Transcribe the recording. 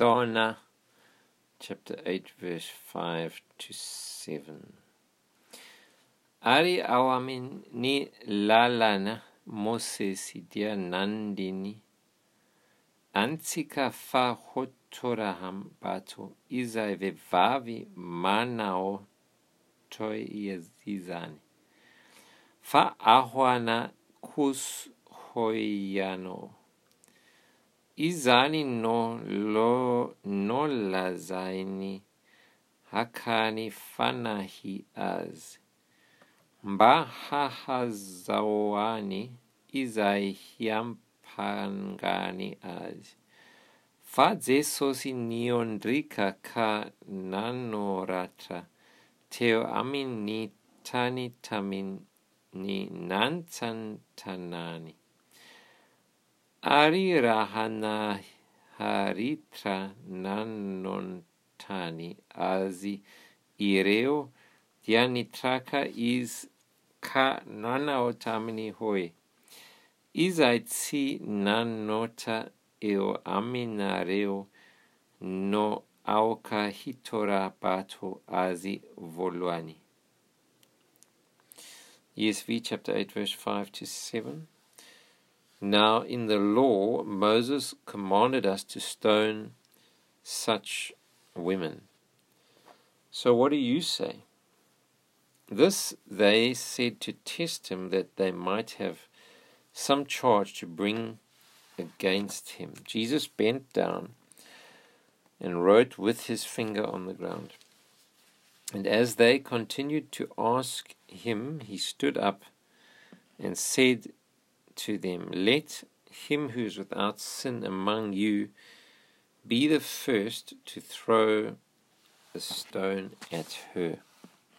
Taona chapter eight verse five to seven Ary ao amin' ny lalana Mosesy dia nandiny antsika fa ho toraham-bato izay vehivavy manao toy izany, fa ahoana kosa hoy ianao? Izany no nolazainy hakany fanahy azy, mba hahazahoany izay hiampangany azy. Fa Jesosy niondrika ka nanoratra teo amin' ny tany tamin' ny nantsantranany. Ary raha naharitra nanontrany azy ireo, dia nitraka izy ka nanao taminy hoe, Izay tsy nanotra eo aminareo no aoka hitora-bato azy voalohany. voalohanysvy -7 now in the law moses commanded us to stone such women so what do you say this they said to test him that they might have some charge to bring against him jesus bent down and wrote with his finger on the ground and as they continued to ask him he stood up and said to them let him who is without sin among you be the first to throw e stone at her